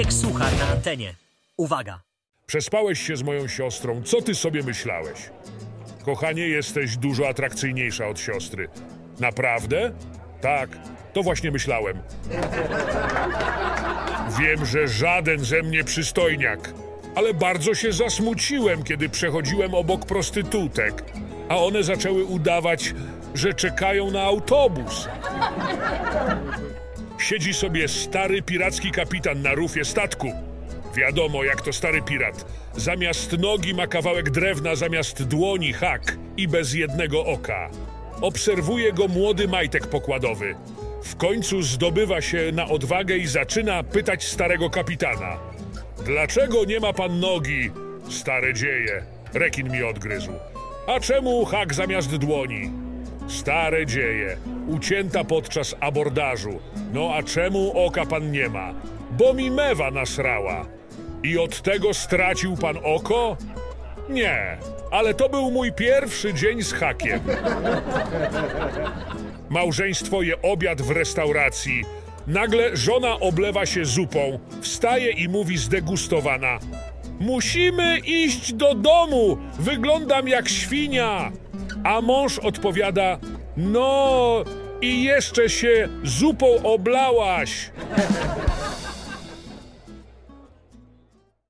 Zbigniek Suchar na antenie. Uwaga! Przespałeś się z moją siostrą. Co ty sobie myślałeś? Kochanie, jesteś dużo atrakcyjniejsza od siostry. Naprawdę? Tak, to właśnie myślałem. Wiem, że żaden ze mnie przystojniak, ale bardzo się zasmuciłem, kiedy przechodziłem obok prostytutek, a one zaczęły udawać, że czekają na autobus. Siedzi sobie stary piracki kapitan na rufie statku. Wiadomo, jak to stary pirat. Zamiast nogi ma kawałek drewna, zamiast dłoni hak i bez jednego oka. Obserwuje go młody majtek pokładowy. W końcu zdobywa się na odwagę i zaczyna pytać starego kapitana. Dlaczego nie ma pan nogi? Stare dzieje. Rekin mi odgryzł. A czemu hak zamiast dłoni? Stare dzieje. Ucięta podczas abordażu. No a czemu oka pan nie ma? Bo mi mewa nasrała. I od tego stracił pan oko? Nie, ale to był mój pierwszy dzień z hakiem. Małżeństwo je obiad w restauracji. Nagle żona oblewa się zupą, wstaje i mówi zdegustowana. Musimy iść do domu, wyglądam jak świnia. A mąż odpowiada, no i jeszcze się zupą oblałaś.